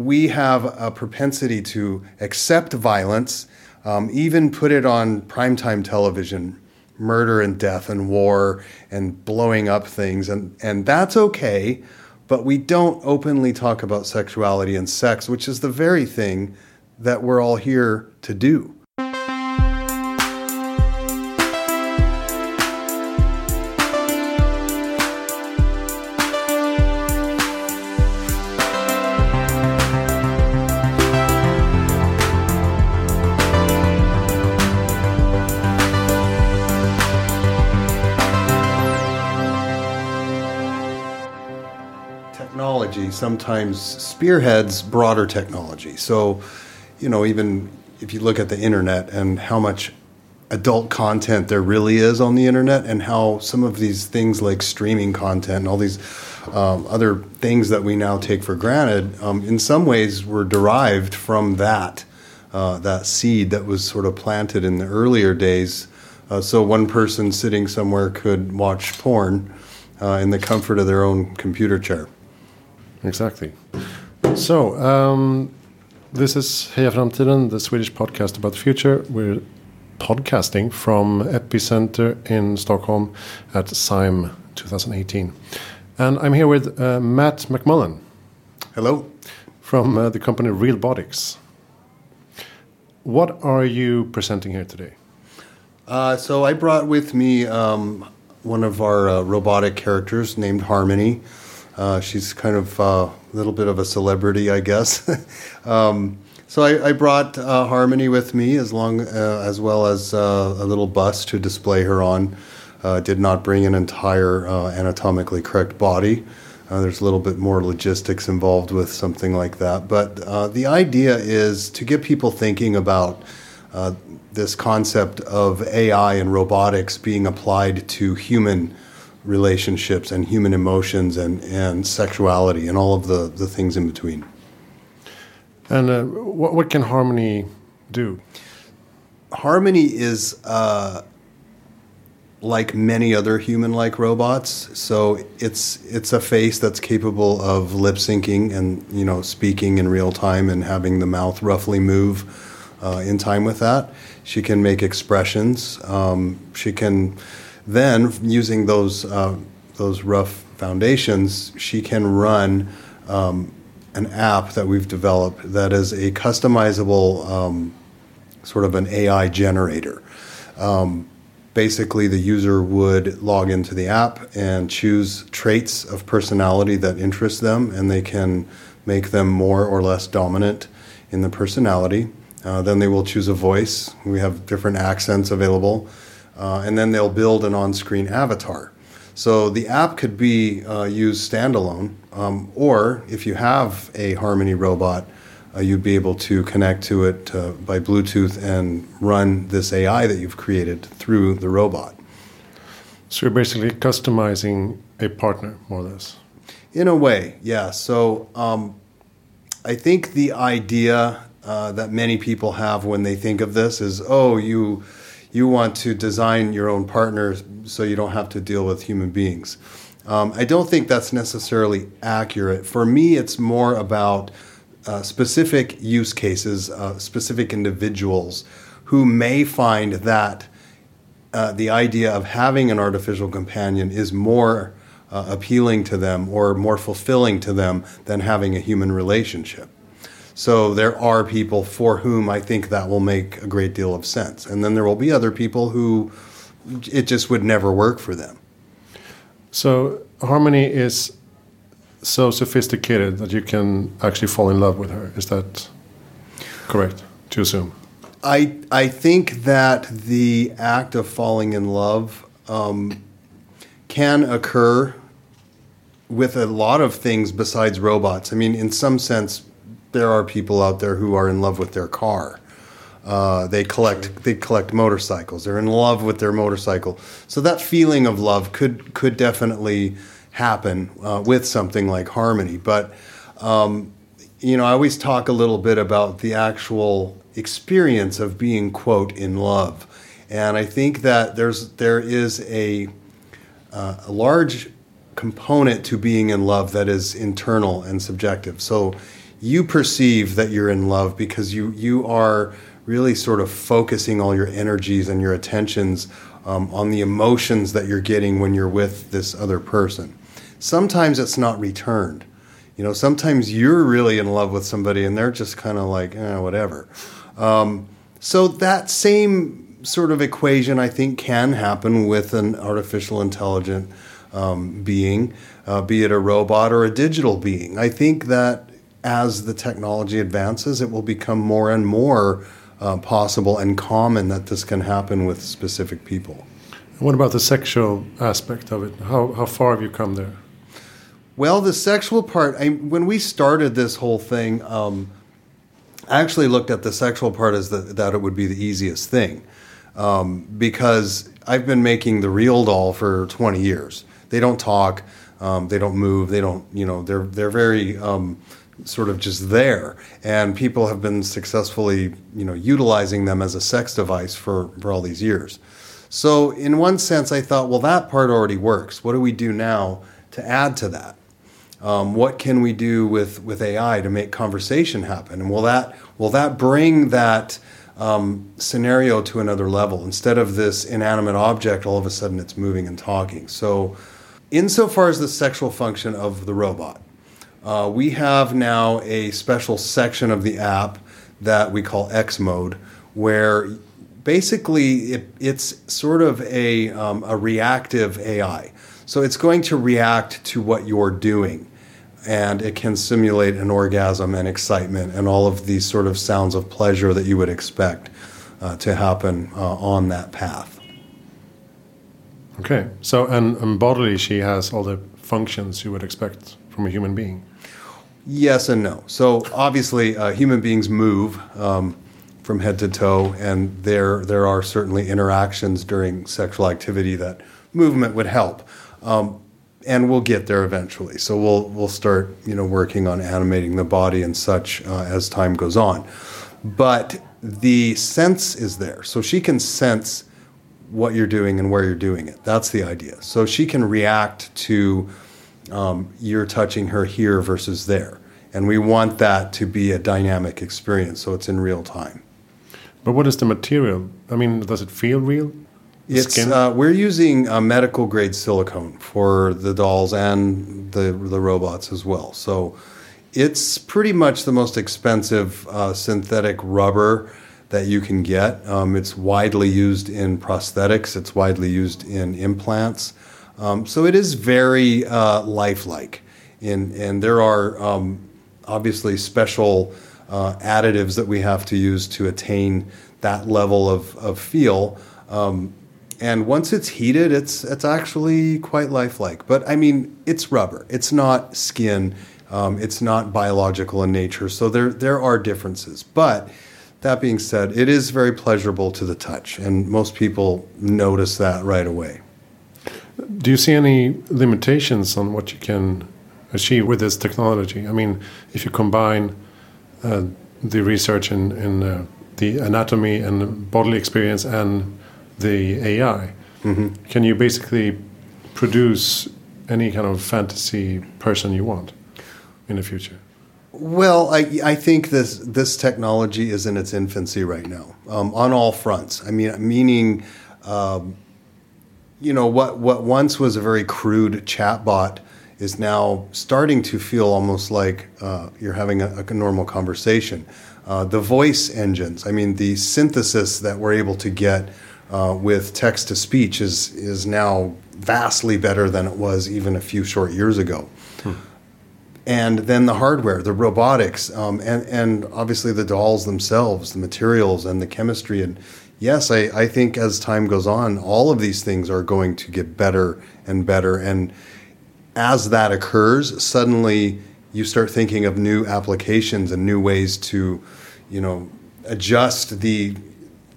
we have a propensity to accept violence, um, even put it on primetime television murder and death and war and blowing up things. And, and that's okay, but we don't openly talk about sexuality and sex, which is the very thing that we're all here to do. Sometimes spearheads broader technology. So, you know, even if you look at the internet and how much adult content there really is on the internet, and how some of these things like streaming content and all these um, other things that we now take for granted, um, in some ways, were derived from that uh, that seed that was sort of planted in the earlier days. Uh, so one person sitting somewhere could watch porn uh, in the comfort of their own computer chair. Exactly. So, um, this is Heja Framtiden, the Swedish podcast about the future. We're podcasting from Epicenter in Stockholm at SIME 2018. And I'm here with uh, Matt McMullen. Hello. From uh, the company Realbotix. What are you presenting here today? Uh, so I brought with me um, one of our uh, robotic characters named Harmony. Uh, she's kind of uh, a little bit of a celebrity, I guess. um, so I, I brought uh, Harmony with me, as long uh, as well as uh, a little bust to display her on. did not bring an entire anatomically correct body. there's a little bit more logistics involved with something like that, but the idea is to get people thinking about this concept of AI and robotics being applied to human relationships and human emotions and, and sexuality and all of the, the things in between. And uh, what, what can Harmony do? Harmony is uh, like many other human-like robots. So it's it's a face that's capable of lip syncing and you know speaking in real time and having the mouth roughly move uh, in time with that. She can make expressions. Um, she can then, using those uh, those rough foundations, she can run um, an app that we've developed that is a customizable um, sort of an AI generator. Um, basically, the user would log into the app and choose traits of personality that interest them, and they can make them more or less dominant in the personality. Uh, then they will choose a voice. We have different accents available uh, and then they'll build an on-screen avatar. So the app could be uh, used standalone, um, or if you have a Harmony robot, uh, you'd be able to connect to it uh, by Bluetooth and run this AI that you've created through the robot. So you're basically customizing a partner, more or less. In a way, yeah. So um, I think the idea uh, that many people have when they think of this is, oh, you you want to design your own partners so you don't have to deal with human beings. Um, I don't think that's necessarily accurate. For me, it's more about uh, specific use cases, uh, specific individuals who may find that uh, the idea of having an artificial companion is more uh, appealing to them or more fulfilling to them than having a human relationship. So there are people for whom I think that will make a great deal of sense. And then there will be other people who it just would never work for them. So Harmony is so sophisticated that you can actually fall in love with her. Is that correct to assume? I I think that the act of falling in love um, can occur with a lot of things besides robots. I mean, in some sense, there are people out there who are in love with their car. Uh, they collect they collect motorcycles. They're in love with their motorcycle. So that feeling of love could could definitely happen uh, with something like harmony. But um, you know, I always talk a little bit about the actual experience of being quote in love, and I think that there's there is a uh, a large component to being in love that is internal and subjective. So you perceive that you're in love because you you are really sort of focusing all your energies and your attentions um, on the emotions that you're getting when you're with this other person. Sometimes it's not returned. You know, sometimes you're really in love with somebody and they're just kind of like, eh, whatever. Um, so that same sort of equation, I think, can happen with an artificial intelligent um, being, uh, be it a robot or a digital being. I think that as the technology advances, it will become more and more uh, possible and common that this can happen with specific people. What about the sexual aspect of it? How, how far have you come there? Well, the sexual part, I, when we started this whole thing, um, I actually looked at the sexual part as the, that it would be the easiest thing um, because I've been making the real doll for 20 years. They don't talk, um, they don't move, they don't, you know, they're, they're very um, sort of just there. And people have been successfully, you know, utilizing them as a sex device for, for all these years. So, in one sense, I thought, well, that part already works. What do we do now to add to that? Um, what can we do with, with AI to make conversation happen? And will that will that bring that um, scenario to another level? Instead of this inanimate object, all of a sudden it's moving and talking. So, insofar as the sexual function of the robot, uh, we have now a special section of the app that we call X mode, where basically it, it's sort of a, um, a reactive AI. So it's going to react to what you're doing. And it can simulate an orgasm and excitement and all of these sort of sounds of pleasure that you would expect uh, to happen uh, on that path. Okay. So, and, and bodily, she has all the functions you would expect from a human being. Yes and no. So obviously, uh, human beings move um, from head to toe, and there there are certainly interactions during sexual activity that movement would help. Um, and we'll get there eventually. So we'll we'll start you know working on animating the body and such uh, as time goes on. But the sense is there, so she can sense what you're doing and where you're doing it. That's the idea. So she can react to um, you're touching her here versus there. And we want that to be a dynamic experience, so it's in real time. But what is the material? I mean, does it feel real? it's uh, we're using uh, medical grade silicone for the dolls and the the robots as well. So it's pretty much the most expensive uh, synthetic rubber that you can get. Um, it's widely used in prosthetics. It's widely used in implants. Um, so it is very uh, lifelike, and and there are um, obviously special uh, additives that we have to use to attain that level of of feel. Um, and once it's heated, it's it's actually quite lifelike. But I mean, it's rubber. It's not skin. Um, it's not biological in nature. So there there are differences, but. That being said, it is very pleasurable to the touch, and most people notice that right away. Do you see any limitations on what you can achieve with this technology? I mean, if you combine uh, the research in, in uh, the anatomy and bodily experience and the AI, mm -hmm. can you basically produce any kind of fantasy person you want in the future? Well, I, I think this this technology is in its infancy right now um, on all fronts. I mean, meaning um, you know what what once was a very crude chatbot is now starting to feel almost like uh, you're having a, a normal conversation. Uh, the voice engines, I mean, the synthesis that we're able to get uh, with text to speech is is now vastly better than it was even a few short years ago. And then the hardware, the robotics, um, and and obviously the dolls themselves, the materials and the chemistry and yes, I, I think as time goes on, all of these things are going to get better and better. And as that occurs, suddenly you start thinking of new applications and new ways to, you know, adjust the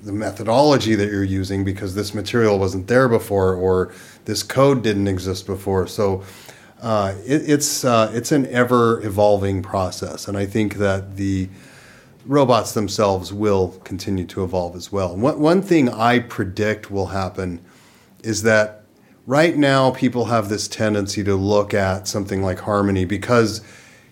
the methodology that you're using because this material wasn't there before or this code didn't exist before. So uh, it, it's uh, it's an ever evolving process, and I think that the robots themselves will continue to evolve as well. One, one thing I predict will happen is that right now people have this tendency to look at something like Harmony because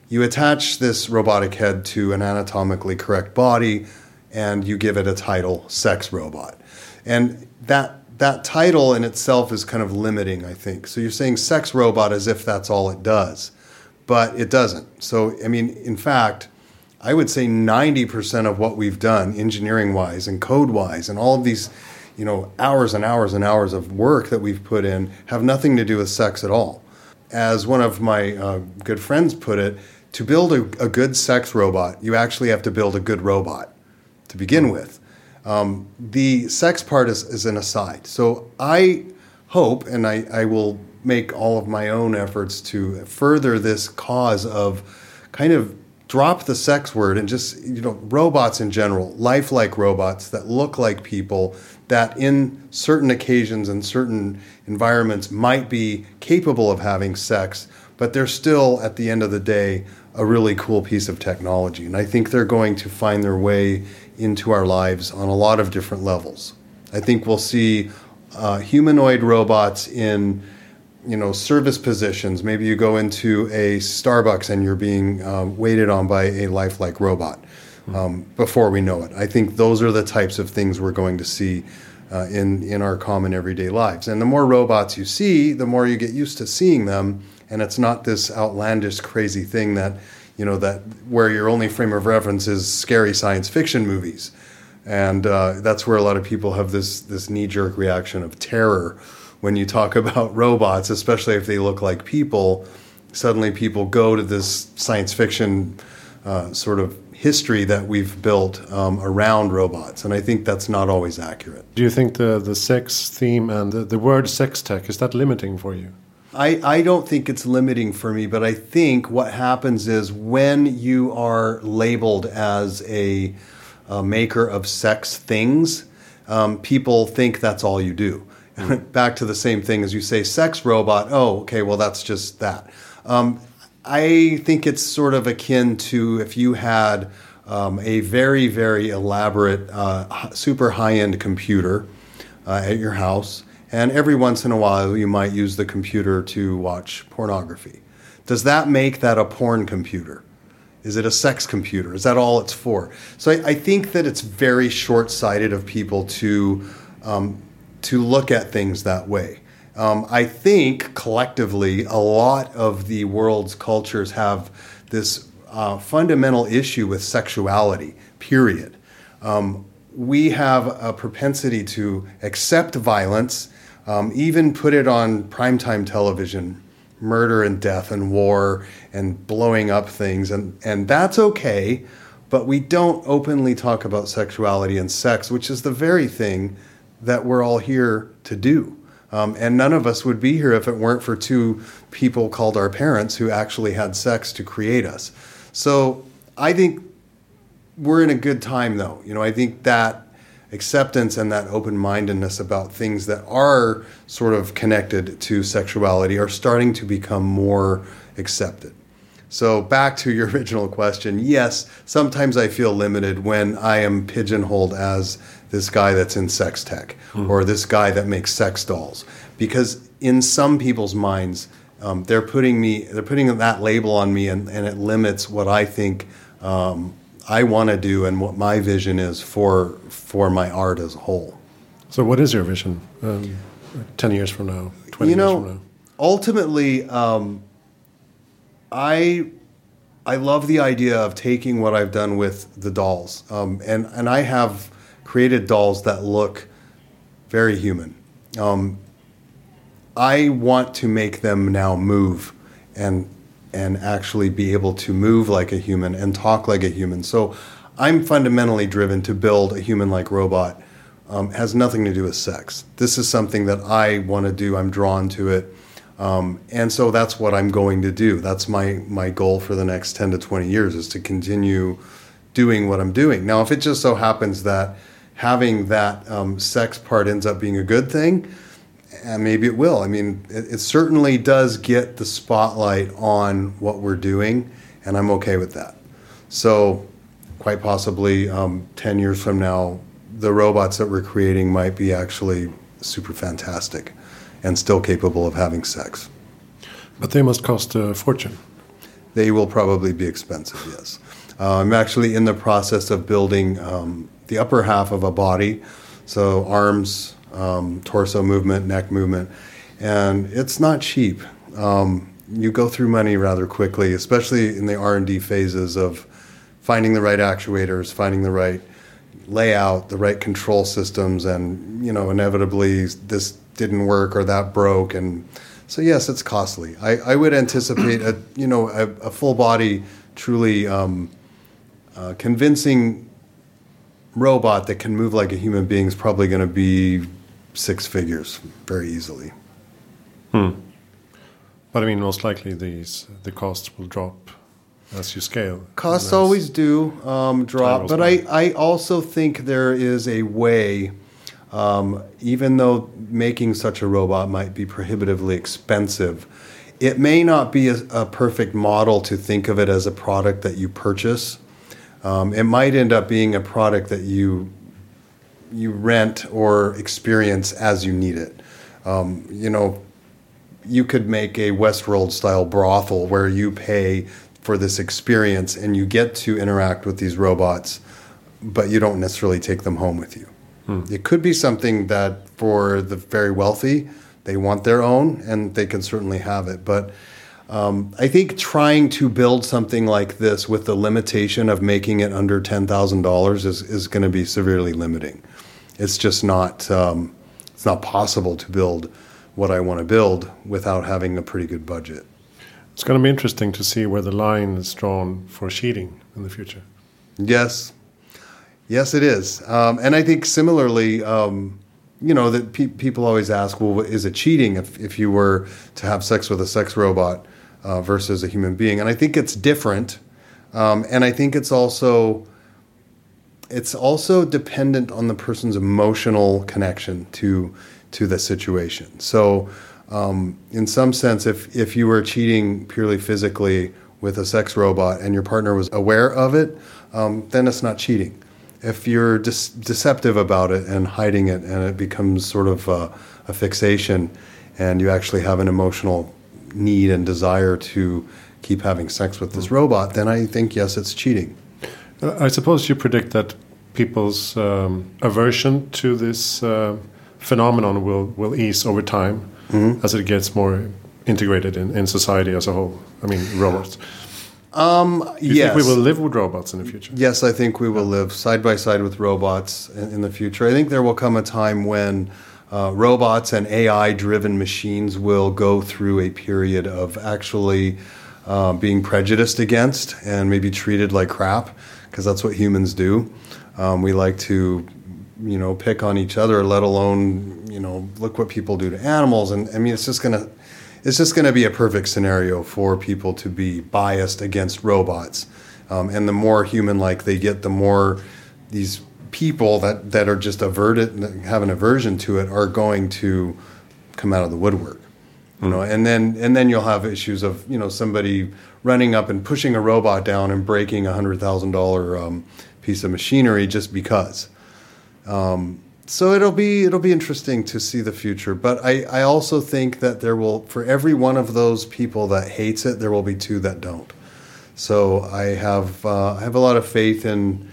you attach this robotic head to an anatomically correct body and you give it a title, sex robot. And that that title in itself is kind of limiting, I think. So you're saying sex robot as if that's all it does, but it doesn't. So, I mean, in fact, I would say 90% of what we've done engineering wise and code wise and all of these, you know, hours and hours and hours of work that we've put in have nothing to do with sex at all. As one of my uh, good friends put it, to build a, a good sex robot, you actually have to build a good robot to begin with. Um, the sex part is, is an aside. So I hope, and I, I will make all of my own efforts to further this cause of kind of drop the sex word and just you know robots in general lifelike robots that look like people that in certain occasions and certain environments might be capable of having sex but they're still at the end of the day a really cool piece of technology and i think they're going to find their way into our lives on a lot of different levels. I think we'll see uh, humanoid robots in you know service positions. Maybe you go into a Starbucks and you're being um, waited on by a lifelike robot. Um, before we know it, I think those are the types of things we're going to see uh, in in our common everyday lives. And the more robots you see, the more you get used to seeing them, and it's not this outlandish, crazy thing that you know that where your only frame of reference is scary science fiction movies, and uh, that's where a lot of people have this this knee jerk reaction of terror when you talk about robots, especially if they look like people. Suddenly, people go to this science fiction uh, sort of history that we've built um, around robots, and I think that's not always accurate. Do you think the the sex theme and the, the word sex tech is that limiting for you? I, I don't think it's limiting for me, but I think what happens is when you are labeled as a, a maker of sex things, um, people think that's all you do. Back to the same thing as you say, sex robot. Oh, okay, well, that's just that. Um, I think it's sort of akin to if you had um, a very, very elaborate, uh, super high end computer uh, at your house and every once in a while you might use the computer to watch pornography. Does that make that a porn computer? Is it a sex computer? Is that all it's for? So I, I think that it's very short sighted of people to, um, to look at things that way. Um, I think collectively, a lot of the world's cultures have this uh, fundamental issue with sexuality, period. Um, we have a propensity to accept violence um, even put it on primetime television murder and death and war and blowing up things and, and that's okay but we don't openly talk about sexuality and sex which is the very thing that we're all here to do. Um, and none of us would be here if it weren't for two people called our parents who actually had sex to create us. So i think we're in a good time though. You know i think that acceptance and that open mindedness about things that are sort of connected to sexuality are starting to become more accepted. So, back to your original question yes, sometimes I feel limited when I am pigeonholed as this guy that's in sex tech mm-hmm. or this guy that makes sex dolls. Because in some people's minds, um, they're putting me, they're putting that label on me, and, and it limits what I think um, I want to do and what my vision is for for my art as a whole. So, what is your vision? Um, Ten years from now, twenty you know, years from now. Ultimately, um, I I love the idea of taking what I've done with the dolls, um, and and I have created dolls that look very human. Um, I want to make them now move and and actually be able to move like a human and talk like a human. So I'm fundamentally driven to build a human like robot. Um, has nothing to do with sex. This is something that I want to do. I'm drawn to it. Um, and so that's what I'm going to do. That's my, my goal for the next 10 to 20 years is to continue doing what I'm doing. Now, if it just so happens that having that um, sex part ends up being a good thing, and maybe it will. I mean, it, it, certainly does get the spotlight on what we're doing, and I'm okay with that. So, quite possibly, um, 10 years from now, the robots that we're creating might be actually super fantastic and still capable of having sex. But they must cost a fortune. They will probably be expensive, yes. Uh, I'm actually in the process of building um, the upper half of a body, so arms, um, torso movement, neck movement, and it's not cheap. Um, you go through money rather quickly, especially in the R&D phases of finding the right actuators, finding the right layout, the right control systems, and you know, inevitably this didn't work or that broke, and so yes, it's costly. I, I would anticipate a you know a, a full body, truly um, uh, convincing robot that can move like a human being is probably going to be six figures very easily. Hmm. But I mean, most likely these the costs will drop as you scale. Costs always do um, drop, but I, I also think there is a way, um, even though making such a robot might be prohibitively expensive, it may not be a, a perfect model to think of it as a product that you purchase. Um, it might end up being a product that you you rent or experience as you need it. Um, you know, you could make a Westworld style brothel where you pay for this experience and you get to interact with these robots, but you don't necessarily take them home with you. Hmm. It could be something that for the very wealthy, they want their own and they can certainly have it. But um, I think trying to build something like this with the limitation of making it under $10,000 is, is going to be severely limiting. It's just not, um, it's not possible to build what I want to build without having a pretty good budget. It's going to be interesting to see where the line is drawn for cheating in the future. Yes, yes, it is, um, and I think similarly, um, you know, that pe people always ask, well, is it cheating if if you were to have sex with a sex robot uh, versus a human being? And I think it's different, um, and I think it's also it's also dependent on the person's emotional connection to to the situation. So, um, in some sense, if if you were cheating purely physically with a sex robot and your partner was aware of it, um, then it's not cheating. If you're deceptive about it and hiding it, and it becomes sort of a, a fixation, and you actually have an emotional need and desire to keep having sex with this robot, then I think yes, it's cheating. I suppose you predict that people's um, aversion to this uh, phenomenon will will ease over time mm -hmm. as it gets more integrated in, in society as a whole. I mean, robots. Um, you yes. think we will live with robots in the future? Yes, I think we will live side by side with robots in, in the future. I think there will come a time when uh, robots and AI-driven machines will go through a period of actually uh, being prejudiced against and maybe treated like crap, because that's what humans do. Um, we like to you know pick on each other let alone you know look what people do to animals. And i mean it's just going to it's just going to be a perfect scenario for people to be biased against robots. Um, and the more human like they get the more these people that that are just averted have an aversion to it are going to come out of the woodwork you know? And then and then you'll have issues of you know somebody running up and pushing a robot down and breaking a hundred thousand um, dollar piece of machinery just because um, so it'll be it'll be interesting to see the future. But I, I also think that there will for every one of those people that hates it, there will be two that don't. So I have uh, I have a lot of faith in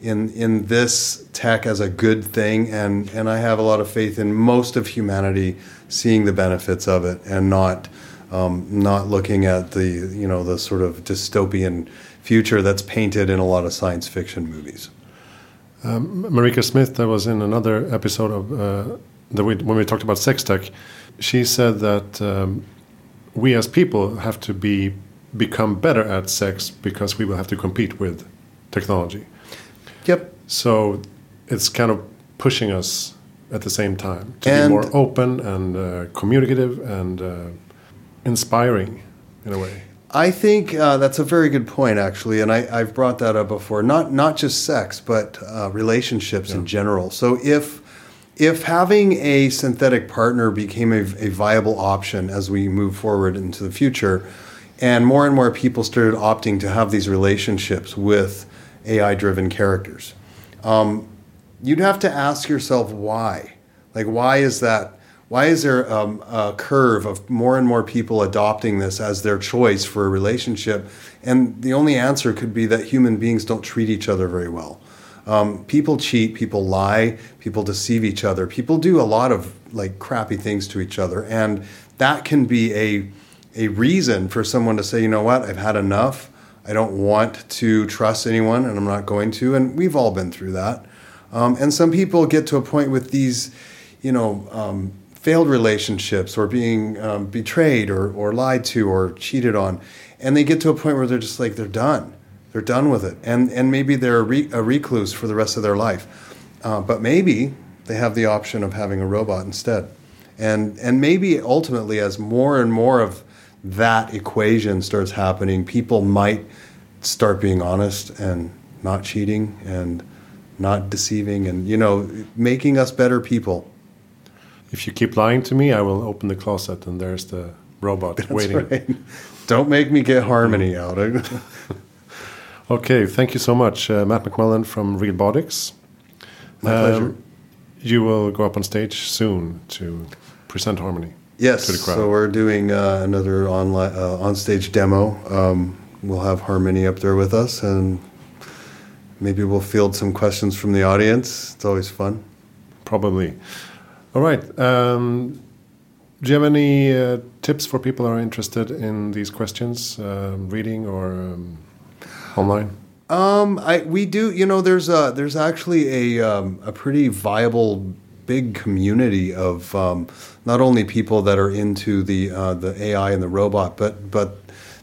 in in this tech as a good thing, and and I have a lot of faith in most of humanity seeing the benefits of it and not um, not looking at the you know the sort of dystopian future that's painted in a lot of science fiction movies. Um, Marika Smith, that was in another episode of uh, the, when we talked about sex tech. She said that um, we as people have to be become better at sex because we will have to compete with technology. Yep. So it's kind of pushing us at the same time to and be more open and uh, communicative and uh, inspiring in a way. I think uh, that's a very good point, actually, and I, have brought that up before. Not not just sex, but uh, relationships yeah. in general. So if if having a synthetic partner became a, a, viable option as we move forward into the future, and more and more people started opting to have these relationships with AI-driven characters, um, you'd have to ask yourself why. Like, why is that? Why is there um, a curve of more and more people adopting this as their choice for a relationship? And the only answer could be that human beings don't treat each other very well. Um, people cheat, people lie, people deceive each other, people do a lot of like crappy things to each other, and that can be a a reason for someone to say, you know what, I've had enough. I don't want to trust anyone, and I'm not going to. And we've all been through that. Um, and some people get to a point with these, you know, um, failed relationships or being um, betrayed or, or lied to or cheated on, and they get to a point where they're just like they're done. They're done with it, and and maybe they're a, re- a recluse for the rest of their life. Uh, but maybe they have the option of having a robot instead, and and maybe ultimately, as more and more of that equation starts happening, people might start being honest and not cheating and not deceiving and you know making us better people. If you keep lying to me, I will open the closet and there's the robot That's waiting. right. Don't make me get harmony out. Of. Okay, thank you so much, uh, Matt McMullen from Realbotix. My pleasure. You will go up on stage soon to present Harmony. Yes, to the crowd. so we're doing uh, another online uh, on-stage demo. Um, we'll have Harmony up there with us, and maybe we'll field some questions from the audience. It's always fun. Probably. All right. Um, do you have any uh, tips for people who are interested in these questions, um, reading or um, online? Um, I we do. You know, there's a there's actually a um, a pretty viable big community of um, not only people that are into the uh, the AI and the robot, but but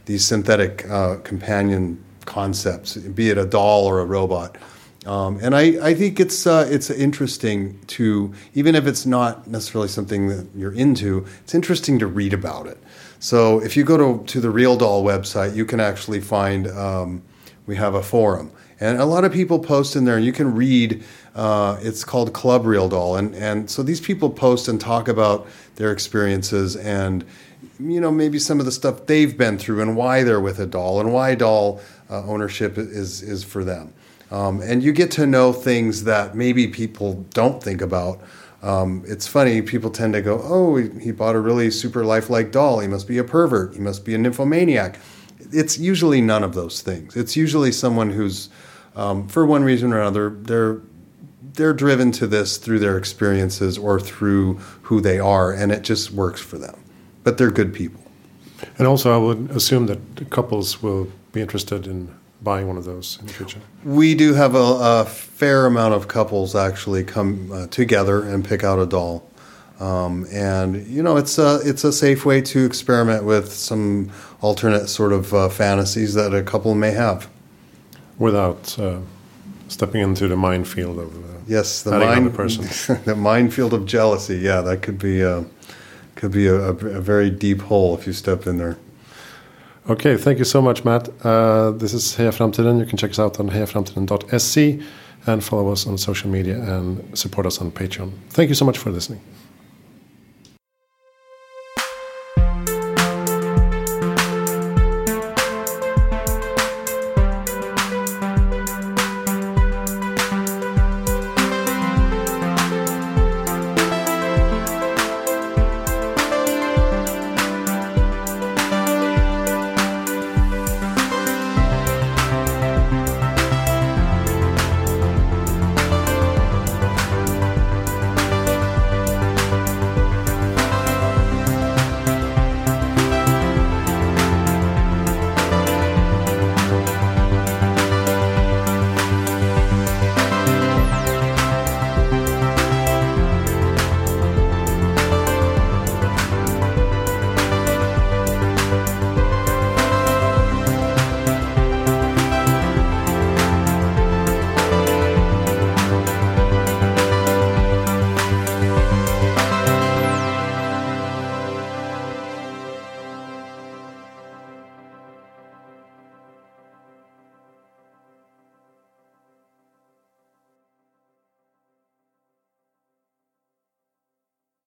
these synthetic uh, companion concepts, be it a doll or a robot. Um, and I, I think it's uh, it's interesting to even if it's not necessarily something that you're into, it's interesting to read about it. So if you go to to the Real Doll website, you can actually find um, we have a forum, and a lot of people post in there. And you can read. Uh, it's called Club Real Doll, and and so these people post and talk about their experiences and you know maybe some of the stuff they've been through and why they're with a doll and why doll uh, ownership is is for them. Um, and you get to know things that maybe people don't think about. Um, it's funny, people tend to go, oh, he, he bought a really super lifelike doll. He must be a pervert. He must be a nymphomaniac. It's usually none of those things. It's usually someone who's, um, for one reason or another, they're they're driven to this through their experiences or through who they are, and it just works for them. But they're good people. And also, I would assume that couples will be interested in buying one of those in the kitchen? We do have a, a fair amount of couples actually come uh, together and pick out a doll. Um, and you know it's a it's a safe way to experiment with some alternate sort of uh, fantasies that a couple may have. Without uh, stepping into the minefield of uh, Yes, the mind person. the minefield of jealousy. Yeah, that could be a, could be a, a very deep hole if you step in there. Okay, thank you so much, Matt. Uh, this is Heja Framtiden. You can check us out on hejaframtiden.se and follow us on social media and support us on Patreon. Thank you so much for listening.